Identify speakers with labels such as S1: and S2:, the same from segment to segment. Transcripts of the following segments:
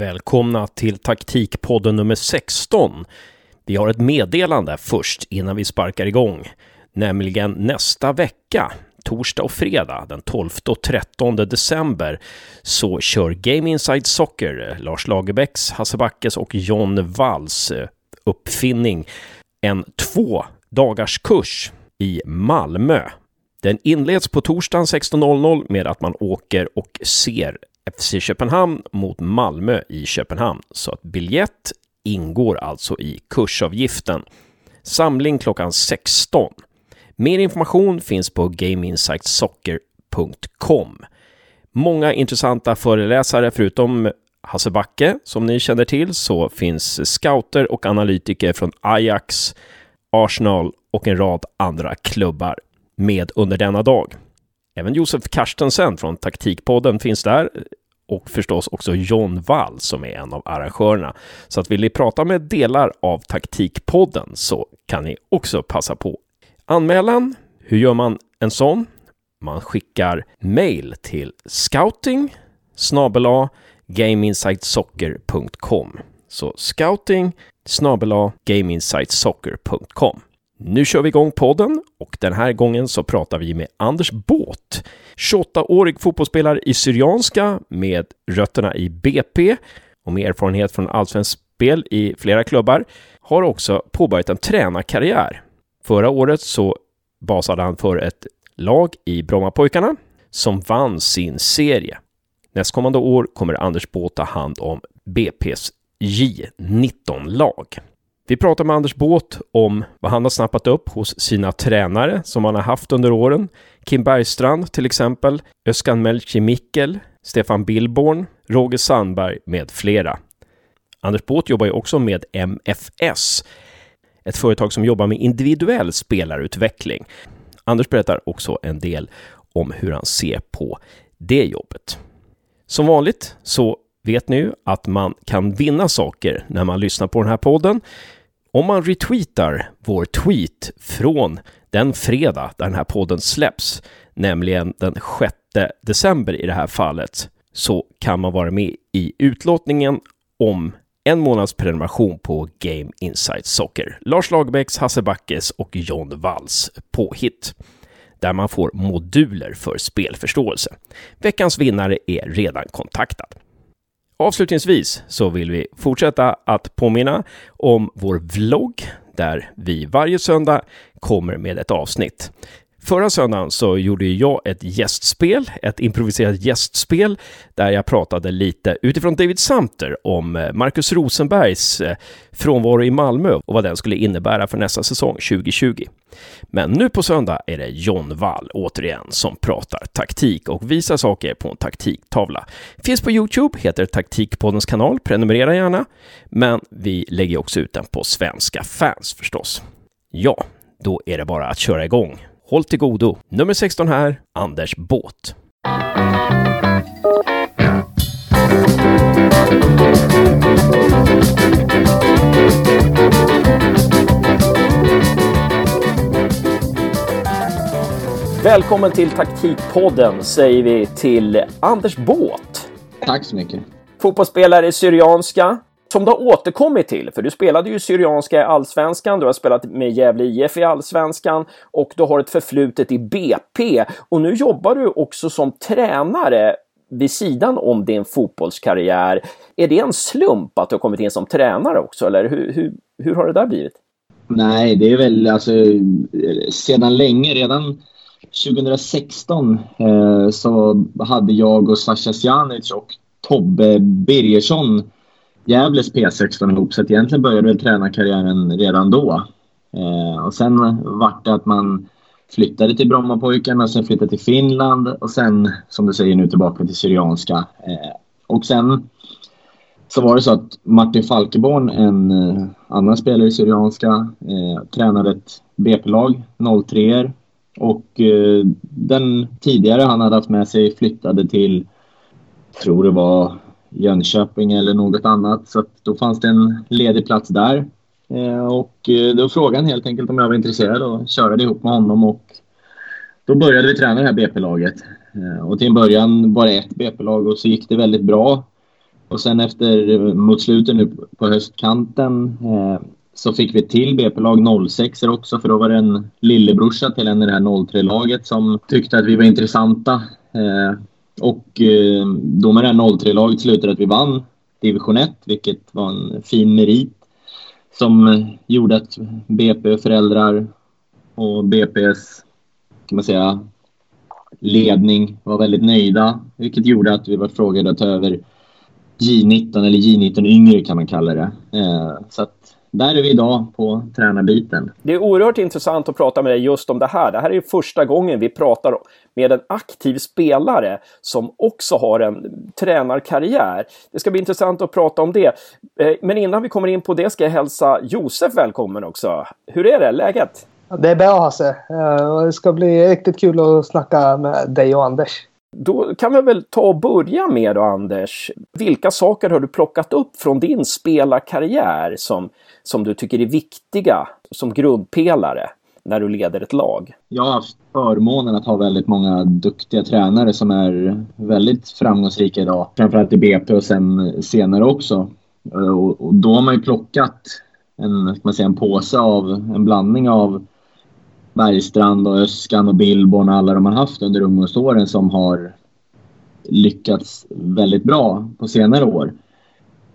S1: Välkomna till taktikpodden nummer 16. Vi har ett meddelande först innan vi sparkar igång, nämligen nästa vecka, torsdag och fredag den 12 och 13 december, så kör Game Inside Soccer, Lars Lagerbäcks, Hasse Backes och John Walls eh, uppfinning, en två dagars kurs i Malmö. Den inleds på torsdagen 16.00 med att man åker och ser FC Köpenhamn mot Malmö i Köpenhamn. Så att biljett ingår alltså i kursavgiften. Samling klockan 16. Mer information finns på gameinsightsoccer.com. Många intressanta föreläsare förutom Hasse Backe, som ni känner till, så finns scouter och analytiker från Ajax, Arsenal och en rad andra klubbar med under denna dag. Även Josef Karstensen från Taktikpodden finns där och förstås också John Wall som är en av arrangörerna. Så att vill ni prata med delar av Taktikpodden så kan ni också passa på. Anmälan, hur gör man en sån? Man skickar mail till scouting snabela gameinsightsoccer.com. Så scouting snabela gameinsightsoccer.com. Nu kör vi igång podden och den här gången så pratar vi med Anders Båt, 28-årig fotbollsspelare i Syrianska med rötterna i BP och med erfarenhet från allsvenskt spel i flera klubbar, har också påbörjat en tränarkarriär. Förra året så basade han för ett lag i Brommapojkarna som vann sin serie. Nästkommande år kommer Anders Båt ta hand om BP's J19-lag. Vi pratar med Anders Båt om vad han har snappat upp hos sina tränare som han har haft under åren. Kim Bergstrand till exempel, Öskan Melchi Mikkel, Stefan Billborn, Roger Sandberg med flera. Anders Båt jobbar ju också med MFS, ett företag som jobbar med individuell spelarutveckling. Anders berättar också en del om hur han ser på det jobbet. Som vanligt så vet ni ju att man kan vinna saker när man lyssnar på den här podden. Om man retweetar vår tweet från den fredag där den här podden släpps, nämligen den 6 december i det här fallet, så kan man vara med i utlåtningen om en månads prenumeration på Game Insight Soccer. Lars Lagerbäcks, Hasse Backes och John Walls påhitt där man får moduler för spelförståelse. Veckans vinnare är redan kontaktad. Avslutningsvis så vill vi fortsätta att påminna om vår vlogg där vi varje söndag kommer med ett avsnitt. Förra söndagen så gjorde jag ett gästspel, ett improviserat gästspel, där jag pratade lite utifrån David Samter om eh, Marcus Rosenbergs eh, frånvaro i Malmö och vad den skulle innebära för nästa säsong 2020. Men nu på söndag är det John Wall återigen som pratar taktik och visar saker på en taktiktavla. Finns på Youtube, heter Taktikpoddens kanal, prenumerera gärna. Men vi lägger också ut den på svenska fans förstås. Ja, då är det bara att köra igång. Håll till godo. Nummer 16 här, Anders Båt. Välkommen till Taktikpodden säger vi till Anders Båt.
S2: Tack så mycket.
S1: Fotbollsspelare i Syrianska, som du har återkommit till, för du spelade ju Syrianska i Allsvenskan, du har spelat med Gävle IF i Allsvenskan och du har ett förflutet i BP och nu jobbar du också som tränare vid sidan om din fotbollskarriär. Är det en slump att du har kommit in som tränare också, eller hur, hur, hur har det där blivit?
S2: Nej, det är väl alltså sedan länge, redan 2016 eh, så hade jag och Sasha Sjanic och Tobbe Birgersson Gävles P16 ihop så att egentligen började väl tränarkarriären redan då. Eh, och sen vart det att man flyttade till Brommapojkarna, sen flyttade till Finland och sen som du säger nu tillbaka till Syrianska. Eh, och sen så var det så att Martin Falkeborn, en eh, annan spelare i Syrianska, eh, tränade ett BP-lag, 03 och eh, den tidigare han hade haft med sig flyttade till, tror det var Jönköping eller något annat. Så då fanns det en ledig plats där. Eh, och eh, då frågade han helt enkelt om jag var intresserad och körde ihop med honom och då började vi träna det här BP-laget. Eh, och till en början bara ett BP-lag och så gick det väldigt bra. Och sen efter, mot slutet nu på höstkanten, eh, så fick vi till BP-lag 06 också, för då var det en lillebrorsa till en i det här 03-laget som tyckte att vi var intressanta. Eh, och eh, då med det här 03-laget slutade att vi vann division 1, vilket var en fin merit som gjorde att BP-föräldrar och BP's, kan man säga, ledning var väldigt nöjda, vilket gjorde att vi var frågade att ta över J19 eller J19 yngre kan man kalla det. Eh, så att där är vi idag på tränarbiten.
S1: Det är oerhört intressant att prata med dig just om det här. Det här är första gången vi pratar med en aktiv spelare som också har en tränarkarriär. Det ska bli intressant att prata om det. Eh, men innan vi kommer in på det ska jag hälsa Josef välkommen också. Hur är det? Läget?
S3: Det är bra Hasse. Eh, det ska bli riktigt kul att snacka med dig och Anders.
S1: Då kan vi väl ta och börja med då, Anders. Vilka saker har du plockat upp från din spelarkarriär som, som du tycker är viktiga som grundpelare när du leder ett lag?
S2: Jag har haft förmånen att ha väldigt många duktiga tränare som är väldigt framgångsrika idag. Framförallt i BP och sen senare också. Eh, och, och då har man ju plockat en, man säga, en påse av en blandning av Bergstrand och Öskan och Billborn och alla de har haft under ungdomsåren som har lyckats väldigt bra på senare år.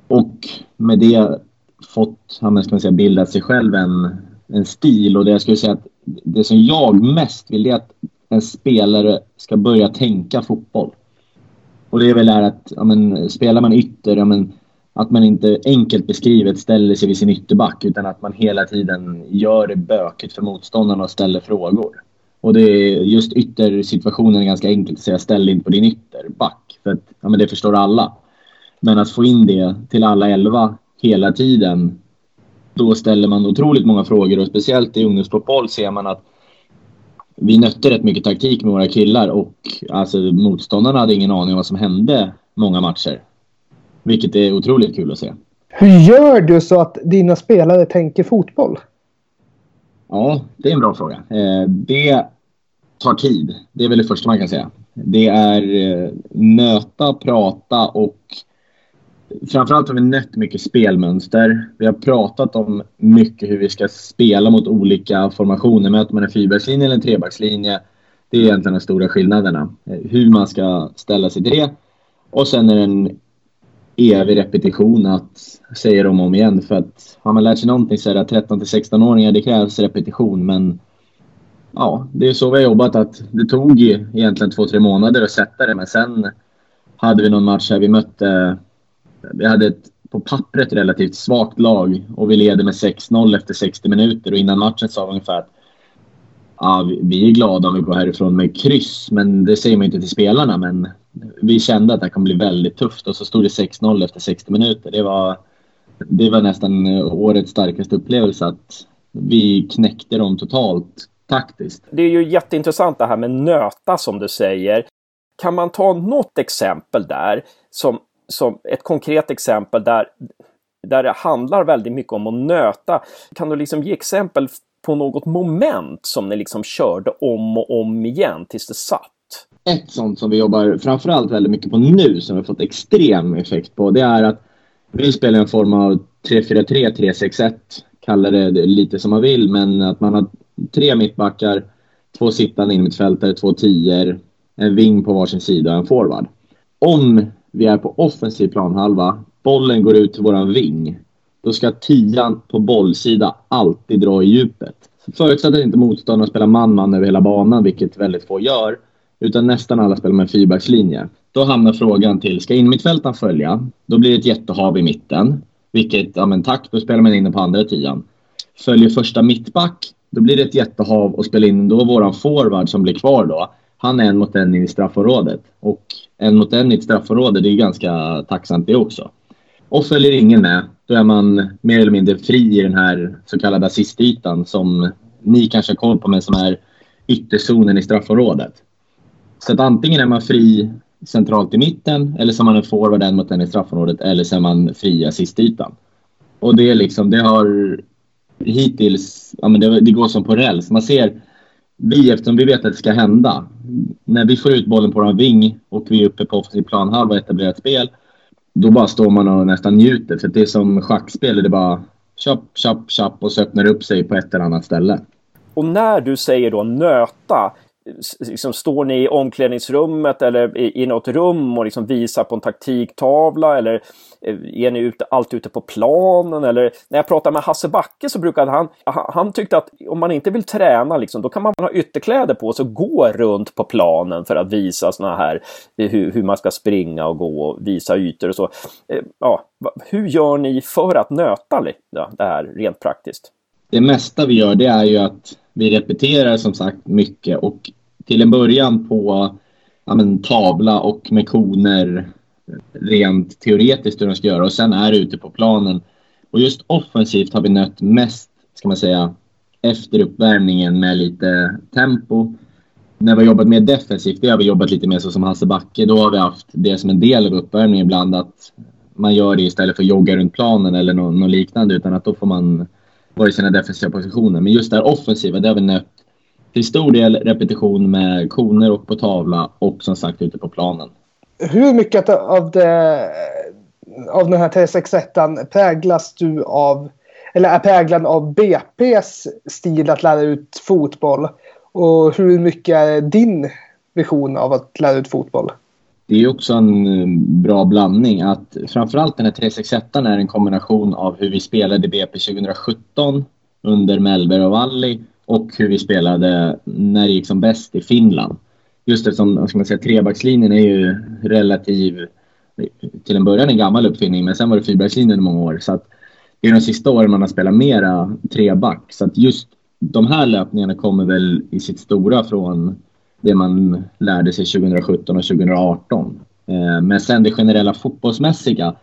S2: Och med det fått, ska man säga, bildat sig själv en, en stil och det jag skulle säga att det som jag mest vill är att en spelare ska börja tänka fotboll. Och det är väl det att, ja, men, spelar man ytter, ja, men, att man inte enkelt beskrivet ställer sig vid sin ytterback utan att man hela tiden gör det bökigt för motståndarna och ställer frågor. Och det är just yttersituationen är ganska enkelt att säga ställ inte på din ytterback. För att, ja, men det förstår alla. Men att få in det till alla elva hela tiden då ställer man otroligt många frågor och speciellt i ungdomsfotboll ser man att vi nötte rätt mycket taktik med våra killar och alltså motståndarna hade ingen aning om vad som hände många matcher. Vilket är otroligt kul att se.
S3: Hur gör du så att dina spelare tänker fotboll?
S2: Ja, det är en bra fråga. Eh, det tar tid. Det är väl det första man kan säga. Det är eh, nöta, prata och framförallt har vi nött mycket spelmönster. Vi har pratat om mycket hur vi ska spela mot olika formationer. Möter man en fyrbackslinje eller en trebackslinje? Det är egentligen de stora skillnaderna. Eh, hur man ska ställa sig till det. Och sen är det en evig repetition att säga dem om igen. För att har man lärt sig någonting så är det att 13 till 16-åringar, det krävs repetition. Men ja, det är så vi har jobbat att det tog egentligen två, tre månader att sätta det. Men sen hade vi någon match här vi mötte, vi hade ett på pappret relativt svagt lag och vi leder med 6-0 efter 60 minuter och innan matchen sa vi ungefär att ja, vi är glada om vi går härifrån med kryss, men det säger man inte till spelarna. Men vi kände att det kommer bli väldigt tufft och så stod det 6-0 efter 60 minuter. Det var, det var nästan eh, årets starkaste upplevelse att vi knäckte dem totalt taktiskt.
S1: Det är ju jätteintressant det här med nöta som du säger. Kan man ta något exempel där som, som ett konkret exempel där där det handlar väldigt mycket om att nöta. Kan du liksom ge exempel på något moment som ni liksom körde om och om igen tills det satt?
S2: Ett sånt som vi jobbar framförallt väldigt mycket på nu som vi har fått extrem effekt på det är att vi spelar en form av 3-4-3, 3-6-1. Kalla det lite som man vill men att man har tre mittbackar, två sittande innermittfältare, två tior, en ving på varsin sida och en forward. Om vi är på offensiv planhalva, bollen går ut till våran ving då ska tian på bollsida alltid dra i djupet. Förutsatt att inte motståndaren spelar man-man över hela banan, vilket väldigt få gör, utan nästan alla spelar med en fyrbackslinje. Då hamnar frågan till, ska innermittfältaren följa? Då blir det ett jättehav i mitten. Vilket, ja men tack, då spelar man inne på andra tian. Följer första mittback, då blir det ett jättehav och spelar in då våran forward som blir kvar då. Han är en mot en i straffområdet. Och en mot en i ett straffområde, det är ganska tacksamt det också. Och följer ingen med, då är man mer eller mindre fri i den här så kallade assistytan som ni kanske har koll på men som är ytterzonen i straffområdet. Så att antingen är man fri centralt i mitten eller så är man en forward en mot en i straffområdet eller så är man fri i assistytan. Och det, är liksom, det har hittills, ja men det, det går som på räls. Man ser, vi eftersom vi vet att det ska hända. När vi får ut bollen på vår ving och vi är uppe på offensiv planhalva och etablerat spel då bara står man och nästan njuter. För det är som schackspel. Det är bara tjapp, tjapp, tjapp och så öppnar det upp sig på ett eller annat ställe.
S1: Och när du säger då nöta, liksom, står ni i omklädningsrummet eller i, i något rum och liksom visar på en taktiktavla eller eh, är ni ute, alltid ute på planen? Eller när jag pratade med Hasse Backe så brukade han, han tyckte att om man inte vill träna liksom, då kan man ha ytterkläder på sig och gå runt på planen för att visa såna här eh, hur, hur man ska springa och gå och visa ytor och så. Eh, ja, hur gör ni för att nöta det här rent praktiskt?
S2: Det mesta vi gör det är ju att vi repeterar som sagt mycket och till en början på ja, men, tavla och med koner rent teoretiskt hur de ska göra och sen är det ute på planen. Och just offensivt har vi nött mest, ska man säga, efter uppvärmningen med lite tempo. När vi har jobbat mer defensivt, det har vi jobbat lite mer så som Hasse Backe. Då har vi haft det som en del av uppvärmningen ibland att man gör det istället för att jogga runt planen eller något, något liknande utan att då får man var i sina defensiva positioner. Men just det här offensiva, det har vi nött till stor del repetition med koner och på tavla och som sagt ute på planen.
S3: Hur mycket av, det, av den här 361 präglas du av, eller är präglad av BP's stil att lära ut fotboll? Och hur mycket är din vision av att lära ut fotboll?
S2: Det är också en eh, bra blandning att framförallt den här 361 är en kombination av hur vi spelade BP 2017 under Mellberg och Valli och hur vi spelade när det gick som bäst i Finland. Just eftersom ska man säga, trebackslinjen är ju relativ, till en början en gammal uppfinning, men sen var det fyrbackslinjen i många år. Så att det är de sista åren man har spelat mera treback. Så att just de här löpningarna kommer väl i sitt stora från det man lärde sig 2017 och 2018. Eh, men sen det generella fotbollsmässiga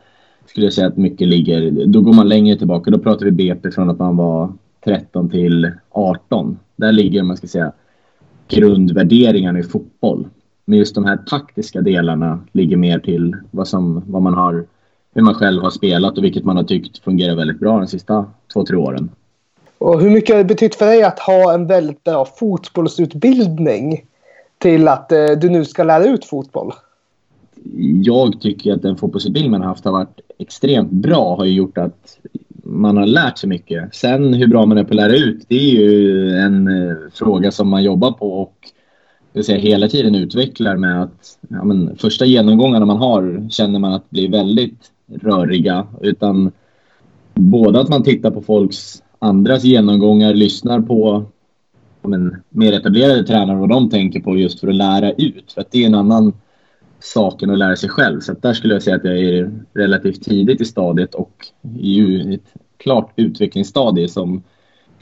S2: skulle jag säga att mycket ligger, då går man längre tillbaka. Då pratar vi BP från att man var 13 till 18. Där ligger, man ska säga, grundvärderingarna i fotboll. Men just de här taktiska delarna ligger mer till vad, som, vad man har, hur man själv har spelat och vilket man har tyckt fungerar väldigt bra de sista två, tre åren.
S3: Och hur mycket har det betytt för dig att ha en väldigt bra fotbollsutbildning till att eh, du nu ska lära ut fotboll?
S2: Jag tycker att den fotbollsutbildning man har haft har varit extremt bra. Har ju gjort att man har lärt sig mycket. Sen hur bra man är på att lära ut, det är ju en eh, fråga som man jobbar på och det säga, hela tiden utvecklar med att ja, men, första genomgångarna man har känner man att blir väldigt röriga. Utan både att man tittar på folks andras genomgångar, lyssnar på men, mer etablerade tränare vad de tänker på just för att lära ut. För att det är en annan sak än att lära sig själv. Så där skulle jag säga att jag är relativt tidigt i stadiet och i ett klart utvecklingsstadie som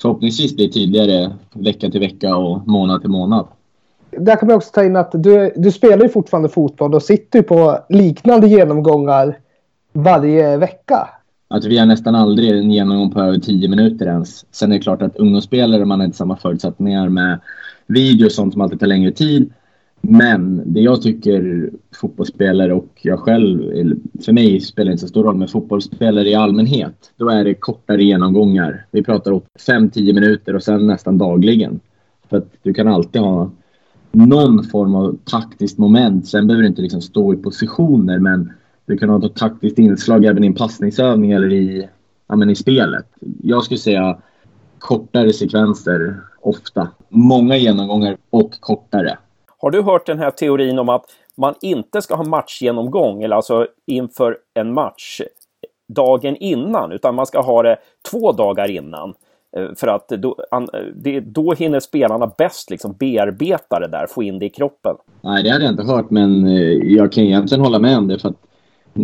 S2: förhoppningsvis blir tydligare vecka till vecka och månad till månad.
S3: Där kan man också ta in att du, du spelar ju fortfarande fotboll och sitter på liknande genomgångar varje vecka.
S2: Att vi har nästan aldrig en genomgång på över tio minuter ens. Sen är det klart att ungdomsspelare, man har inte samma förutsättningar med video och sånt som alltid tar längre tid. Men det jag tycker fotbollsspelare och jag själv, för mig spelar det inte så stor roll, men fotbollsspelare i allmänhet, då är det kortare genomgångar. Vi pratar om 5-10 minuter och sen nästan dagligen. För att du kan alltid ha någon form av taktiskt moment. Sen behöver du inte liksom stå i positioner, men du kan ha ett taktiskt inslag även i en passningsövning eller i, ja, men i spelet. Jag skulle säga kortare sekvenser ofta. Många genomgångar och kortare.
S1: Har du hört den här teorin om att man inte ska ha matchgenomgång, eller alltså inför en match dagen innan, utan man ska ha det två dagar innan? Eh, för att då, det, då hinner spelarna bäst liksom bearbeta det där, få in det i kroppen.
S2: Nej, det hade jag inte hört, men eh, jag kan egentligen hålla med om det. för att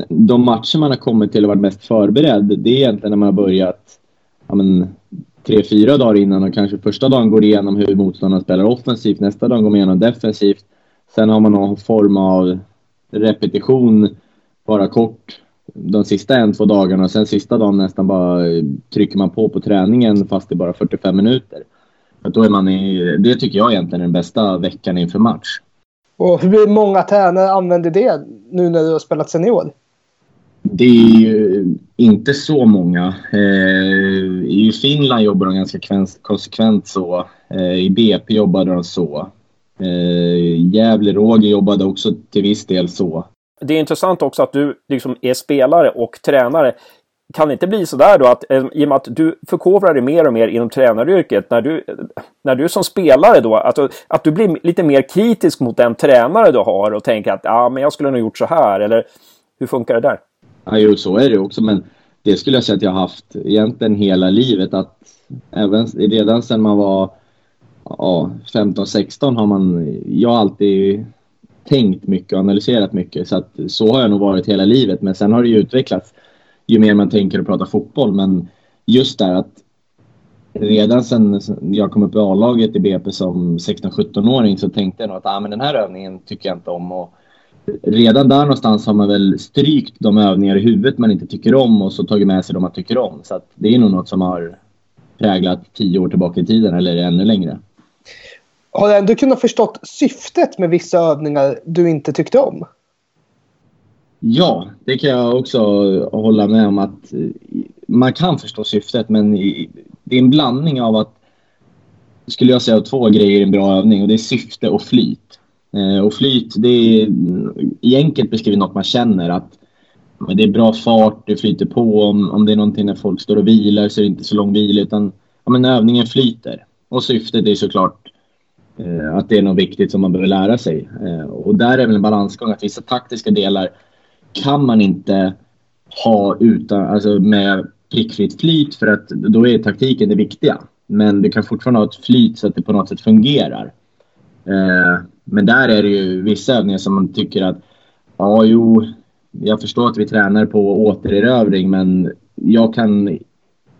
S2: de matcher man har kommit till och varit mest förberedd, det är egentligen när man har börjat ja, men, tre, fyra dagar innan och kanske första dagen går igenom hur motståndaren spelar offensivt, nästa dag går man igenom defensivt. Sen har man någon form av repetition, bara kort, de sista en, två dagarna och sen sista dagen nästan bara trycker man på på träningen fast det är bara 45 minuter. För då är man i, det tycker jag egentligen är den bästa veckan inför match.
S3: Och hur många tränare använder det nu när du har spelat senior?
S2: Det är ju inte så många. Eh, I Finland jobbar de ganska konsekvent så. Eh, I BP jobbade de så. Eh, Gävle Roger jobbade också till viss del så.
S1: Det är intressant också att du liksom är spelare och tränare. Kan det inte bli sådär då att eh, i och med att du förkovrar dig mer och mer inom tränaryrket när du, när du som spelare då, att, att du blir lite mer kritisk mot den tränare du har och tänker att ja, men jag skulle nog gjort så här eller hur funkar det där?
S2: Ja, jo, så är det också, men det skulle jag säga att jag har haft egentligen hela livet. Att även redan sedan man var ja, 15-16 har man, jag har alltid tänkt mycket och analyserat mycket. Så, att, så har jag nog varit hela livet. Men sen har det ju utvecklats ju mer man tänker och pratar fotboll. Men just där att redan sen jag kom upp i A-laget i BP som 16-17-åring så tänkte jag nog att ah, men den här övningen tycker jag inte om. Och redan där någonstans har man väl strykt de övningar i huvudet man inte tycker om och så tagit med sig de man tycker om. Så att det är nog något som har präglat tio år tillbaka i tiden eller ännu längre.
S3: Har du ändå kunnat förstått syftet med vissa övningar du inte tyckte om?
S2: Ja, det kan jag också hålla med om att eh, man kan förstå syftet men det är en blandning av att skulle jag säga två grejer i en bra övning och det är syfte och flyt. Eh, och flyt, det är i enkelt beskrivet något man känner att det är bra fart, det flyter på. Om, om det är någonting när folk står och vilar så är det inte så lång vila utan ja, men övningen flyter. Och syftet är såklart eh, att det är något viktigt som man behöver lära sig. Eh, och där är väl en balansgång att vissa taktiska delar kan man inte ha utan, alltså med prickfritt flyt för att då är taktiken det viktiga. Men du kan fortfarande ha ett flyt så att det på något sätt fungerar. Eh, men där är det ju vissa övningar som man tycker att ja, jo, jag förstår att vi tränar på återerövring men jag kan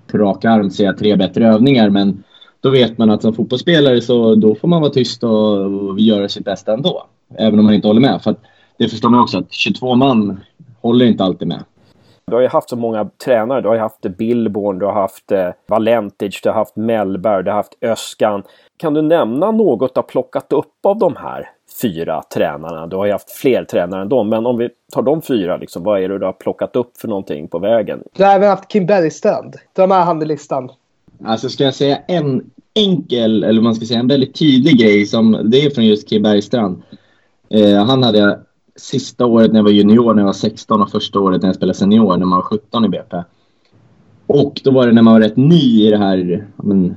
S2: på rak arm säga tre bättre övningar men då vet man att som fotbollsspelare så då får man vara tyst och, och göra sitt bästa ändå. Även om man inte håller med. För det förstår man också att 22 man håller inte alltid med.
S1: Du har ju haft så många tränare. Du har ju haft Billborn, du har haft eh, Valentic, du har haft Mellberg, du har haft Öskan. Kan du nämna något du har plockat upp av de här fyra tränarna? Du har ju haft fler tränare än dem, men om vi tar de fyra, liksom, vad är det du har plockat upp för någonting på vägen?
S3: Du har även haft Kim Bergstrand. Dra med han i listan.
S2: Alltså ska jag säga en enkel, eller man ska säga en väldigt tydlig grej som det är från just Kim Bergstrand. Eh, han hade sista året när jag var junior, när jag var 16 och första året när jag spelade senior, när man var 17 i BP. Och då var det när man var rätt ny i det här men,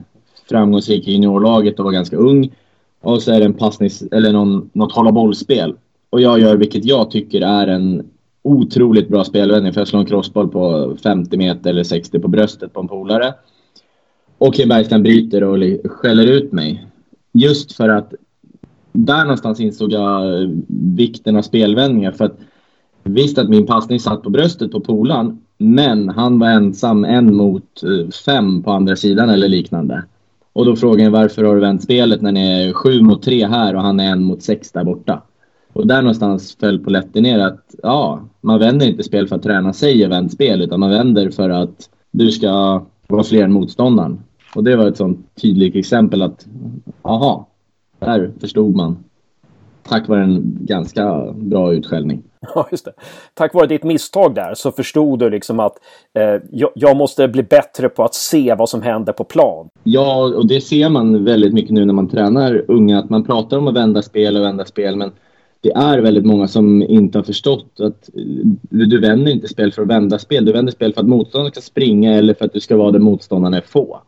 S2: framgångsrika juniorlaget och var ganska ung. Och så är det en passnings, eller någon, något hålla bollspel. Och jag gör vilket jag tycker är en otroligt bra spelvändning. För jag slår en crossboll på 50 meter eller 60 på bröstet på en polare. Och Kim Bergstrand bryter och skäller ut mig. Just för att där någonstans insåg jag eh, vikten av spelvändningar. För att visst att min passning satt på bröstet på polan, men han var ensam en mot eh, fem på andra sidan eller liknande. Och då frågade jag varför har du vänt spelet när ni är sju mot tre här och han är en mot sex där borta. Och där någonstans föll på lätten ner att ja, man vänder inte spel för att träna sig vänt spel utan man vänder för att du ska vara fler än motståndaren. Och det var ett sånt tydligt exempel att aha, där förstod man. Tack vare en ganska bra utskällning.
S1: Ja, just det. Tack vare ditt misstag där så förstod du liksom att eh, jag, jag, måste bli bättre på att se vad som händer på plan.
S2: Ja, och det ser man väldigt mycket nu när man tränar unga. Att man pratar om att vända spel och vända spel, men det är väldigt många som inte har förstått att eh, du vänder inte spel för att vända spel. Du vänder spel för att motståndaren ska springa eller för att du ska vara där motståndarna är få.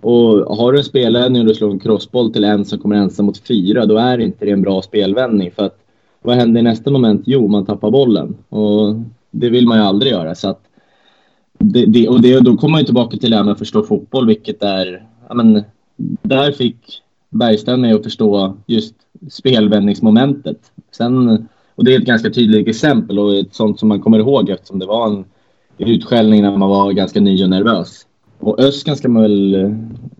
S2: Och har du en spelvändning och du slår en crossboll till en som kommer ensam mot fyra, då är inte det en bra spelvändning. För att vad händer i nästa moment? Jo, man tappar bollen. Och det vill man ju aldrig göra. Så att det, det, och det, då kommer man ju tillbaka till det här med att förstå fotboll, vilket är... Ja, men, där fick Bergström mig att förstå just spelvändningsmomentet. Sen, och det är ett ganska tydligt exempel och ett sånt som man kommer ihåg eftersom det var en utskällning när man var ganska ny och nervös. Och Öskan ska man väl eh,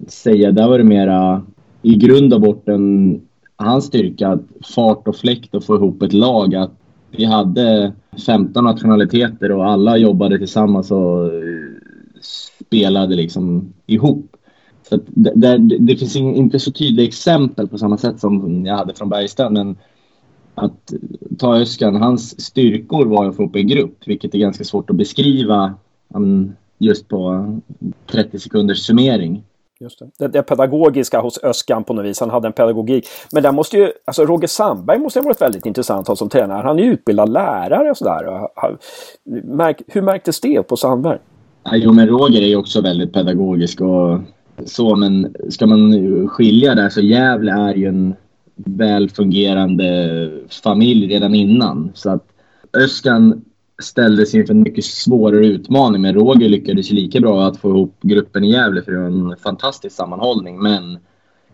S2: säga, där var det mera i grund och botten hans styrka, fart och fläkt och få ihop ett lag. Att vi hade 15 nationaliteter och alla jobbade tillsammans och eh, spelade liksom ihop. Så det, det, finns inte så tydliga exempel på samma sätt som jag hade från Bergstrand. Men att ta Öskan, hans styrkor var att få upp en grupp, vilket är ganska svårt att beskriva just på 30 sekunders summering.
S1: Just det. det. Det pedagogiska hos Öskan på något vis. Han hade en pedagogik. Men där måste ju, alltså Roger Sandberg måste ha varit väldigt intressant att ha som tränare. Han är ju utbildad lärare och sådär. Hur märktes det på Sandberg?
S2: Jo, men Roger är ju också väldigt pedagogisk och så. Men ska man skilja där så Gävle är ju en väl fungerande familj redan innan. Så att Öskan ställdes inför en mycket svårare utmaning. Men Roger lyckades lika bra att få ihop gruppen i Gävle för det var en fantastisk sammanhållning. Men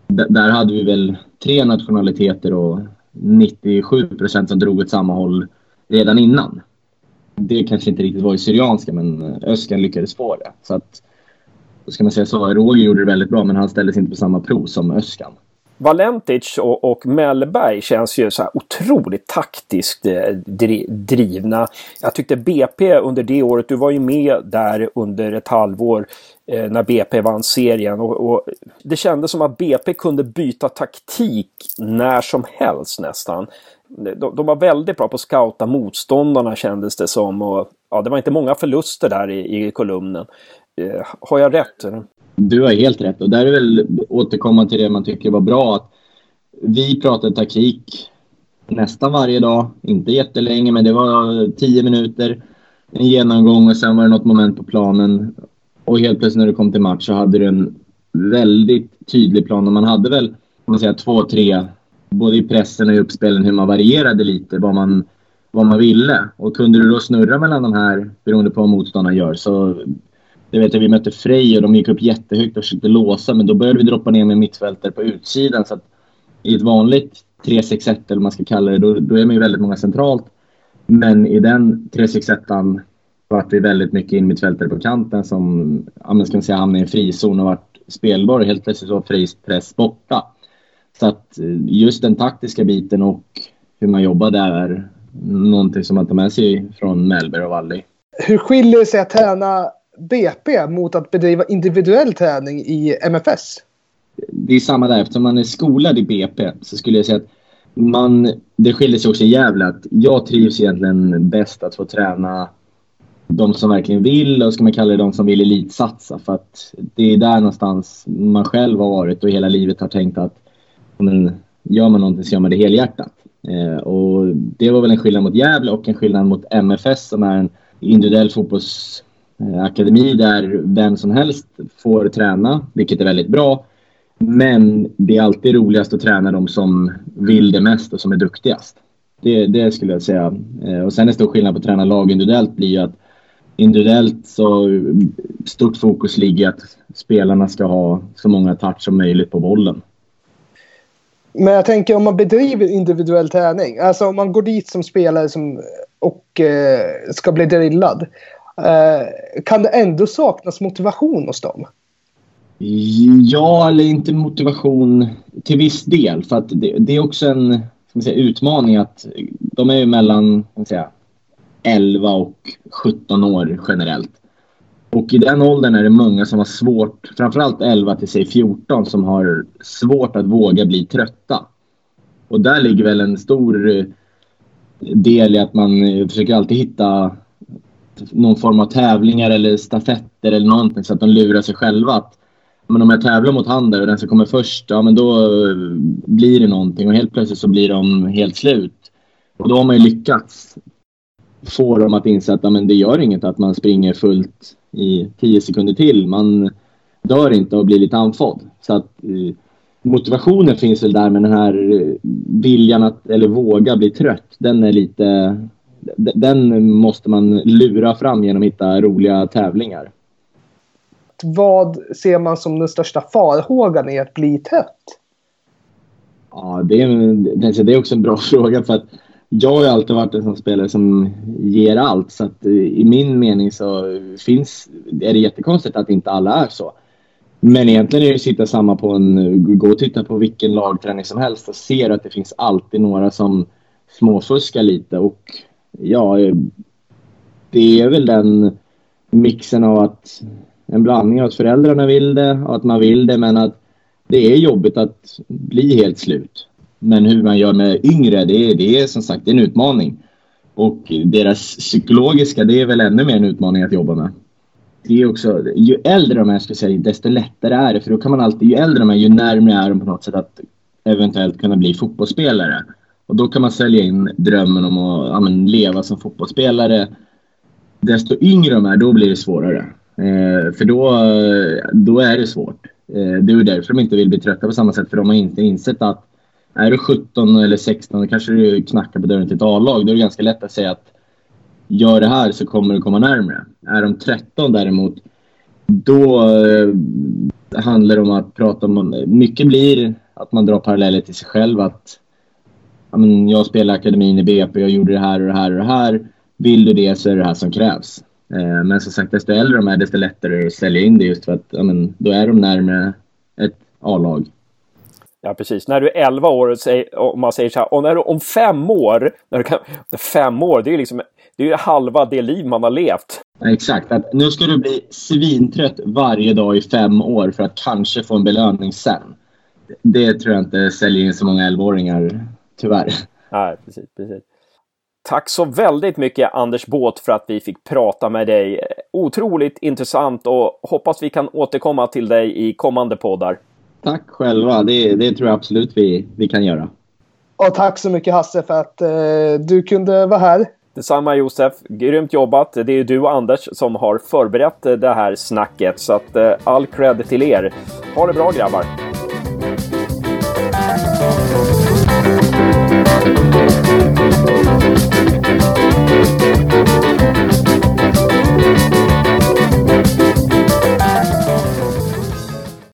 S2: där hade vi väl tre nationaliteter och 97 procent som drog åt samma håll redan innan. Det kanske inte riktigt var i Syrianska, men eh, Öskan lyckades få det. Så att, då ska man säga så, Roger gjorde det väldigt bra, men han ställdes inte på samma prov som Öskan.
S1: Valentic och, och Mellberg känns ju så här otroligt taktiskt eh, drivna. Jag tyckte BP under det året, du var ju med där under ett halvår eh, när BP vann serien och, och, det kändes som att BP kunde byta taktik när som helst nästan. De, de var väldigt bra på att scouta motståndarna kändes det som och ja, det var inte många förluster där i, i kolumnen. Eh, har jag rätt?
S2: Du har helt rätt och där är väl återkomma till det man tycker var bra. att Vi pratade taktik nästan varje dag, inte jättelänge men det var tio minuter, en genomgång och sen var det något moment på planen. Och helt plötsligt när du kom till match så hade du en väldigt tydlig plan och man hade väl man säga, två, tre, både i pressen och i uppspelen hur man varierade lite vad man, vad man ville. Och kunde du då snurra mellan de här beroende på vad motståndaren gör så jag vet att vi mötte Frej och de gick upp jättehögt och försökte låsa men då började vi droppa ner med mittfältare på utsidan. Så att I ett vanligt 3-6-1 eller vad man ska kalla det, då, då är man ju väldigt många centralt. Men i den 3-6-1 vart vi väldigt mycket in mittfältare på kanten som ja, ska man säga, hamnade i en frizon och vart spelbar och helt plötsligt var Frejs press borta. Så att eh, just den taktiska biten och hur man jobbar där är någonting som man tar med sig från Mellberg och Valli.
S3: Hur skiljer det sig att träna BP mot att bedriva individuell träning i MFS?
S2: Det är samma där. Eftersom man är skolad i BP så skulle jag säga att man, det skiljer sig också i Gävle att jag trivs egentligen bäst att få träna de som verkligen vill och ska man kalla det de som vill elitsatsa. För att det är där någonstans man själv har varit och hela livet har tänkt att men, gör man någonting så gör man det helhjärtat. Eh, och det var väl en skillnad mot Gävle och en skillnad mot MFS som är en individuell fotbolls Eh, akademi där vem som helst får träna, vilket är väldigt bra. Men det är alltid roligast att träna de som vill det mest och som är duktigast. Det, det skulle jag säga. Eh, och sen en stor skillnad på att träna lag individuellt blir ju att individuellt så stort fokus ligger att spelarna ska ha så många touch som möjligt på bollen.
S3: Men jag tänker om man bedriver individuell träning, alltså om man går dit som spelare som, och eh, ska bli drillad. Eh, kan det ändå saknas motivation hos dem?
S2: Ja, eller inte motivation till viss del. För att det, det är också en säga, utmaning att de är ju mellan säga, 11 och 17 år generellt. Och i den åldern är det många som har svårt, framförallt 11 till sig 14, som har svårt att våga bli trötta. Och där ligger väl en stor eh, del i att man försöker alltid hitta någon form av tävlingar eller stafetter eller någonting så att de lurar sig själva. Att, men om jag tävlar mot han där och den som kommer först, ja men då eh, blir det någonting och helt plötsligt så blir de helt slut. Och då har man ju lyckats få dem att inse att ja, men det gör inget att man springer fullt i tio sekunder till. Man dör inte och blir lite andfådd. Så att eh, motivationen finns väl där men den här eh, viljan att, eller våga bli trött, den är lite den måste man lura fram genom att hitta roliga tävlingar.
S3: Vad ser man som den största farhågan i att bli trött?
S2: Ja, det är, det är också en bra fråga för att jag har alltid varit en sån spelare som ger allt. Så att i min mening så finns, är det jättekonstigt att inte alla är så. Men egentligen är det att sitta samma på en, gå och titta på vilken lagträning som helst och ser att det finns alltid några som småfuskar lite och ja, det är väl den mixen av att en blandning av att föräldrarna vill det och att man vill det men att det är jobbigt att bli helt slut. Men hur man gör med yngre, det är, det är som sagt en utmaning. Och deras psykologiska, det är väl ännu mer en utmaning att jobba med. det är också, ju äldre de är, ska säga, desto lättare är det. För då kan man alltid, ju äldre de är, ju närmare är de på något sätt att eventuellt kunna bli fotbollsspelare. Och då kan man sälja in drömmen om att ja, men, leva som fotbollsspelare. Desto yngre de är, då blir det svårare. Eh, för då, då är det svårt. Eh, det är därför de inte vill bli trötta på samma sätt. För de har inte insett att är du 17 eller 16 då kanske du knackar på dörren till ett A-lag. Då är det ganska lätt att säga att gör det här så kommer du komma närmre. Är de 13 däremot, då eh, handlar det om att prata om... Mycket blir att man drar paralleller till sig själv. Att men jag spelar akademin i BP, jag gjorde det här och det här och det här. Vill du det så är det här som krävs. Eh, men som sagt, desto äldre de är, desto lättare är det att sälja in det just för att ja, men, då är de närmare ett A-lag.
S1: Ja, precis. När du är 11 år, om man säger så här, och när du om fem år, när du kan, fem år, det är ju liksom, det är halva det liv man har levt.
S2: exakt. Att nu ska du bli svintrött varje dag i fem år för att kanske få en belöning sen. Det tror jag inte säljer in så många 11-åringar, tyvärr.
S1: Nej, precis, precis. Tack så väldigt mycket Anders Båt för att vi fick prata med dig. Otroligt intressant och hoppas vi kan återkomma till dig i kommande poddar.
S2: Tack själva. Det, det tror jag absolut vi, vi kan göra.
S3: Och tack så mycket Hasse för att eh, du kunde vara här.
S1: Detsamma Josef. Grymt jobbat. Det är du och Anders som har förberett det här snacket. Så att eh, all cred till er. Ha det bra grabbar. Thank you.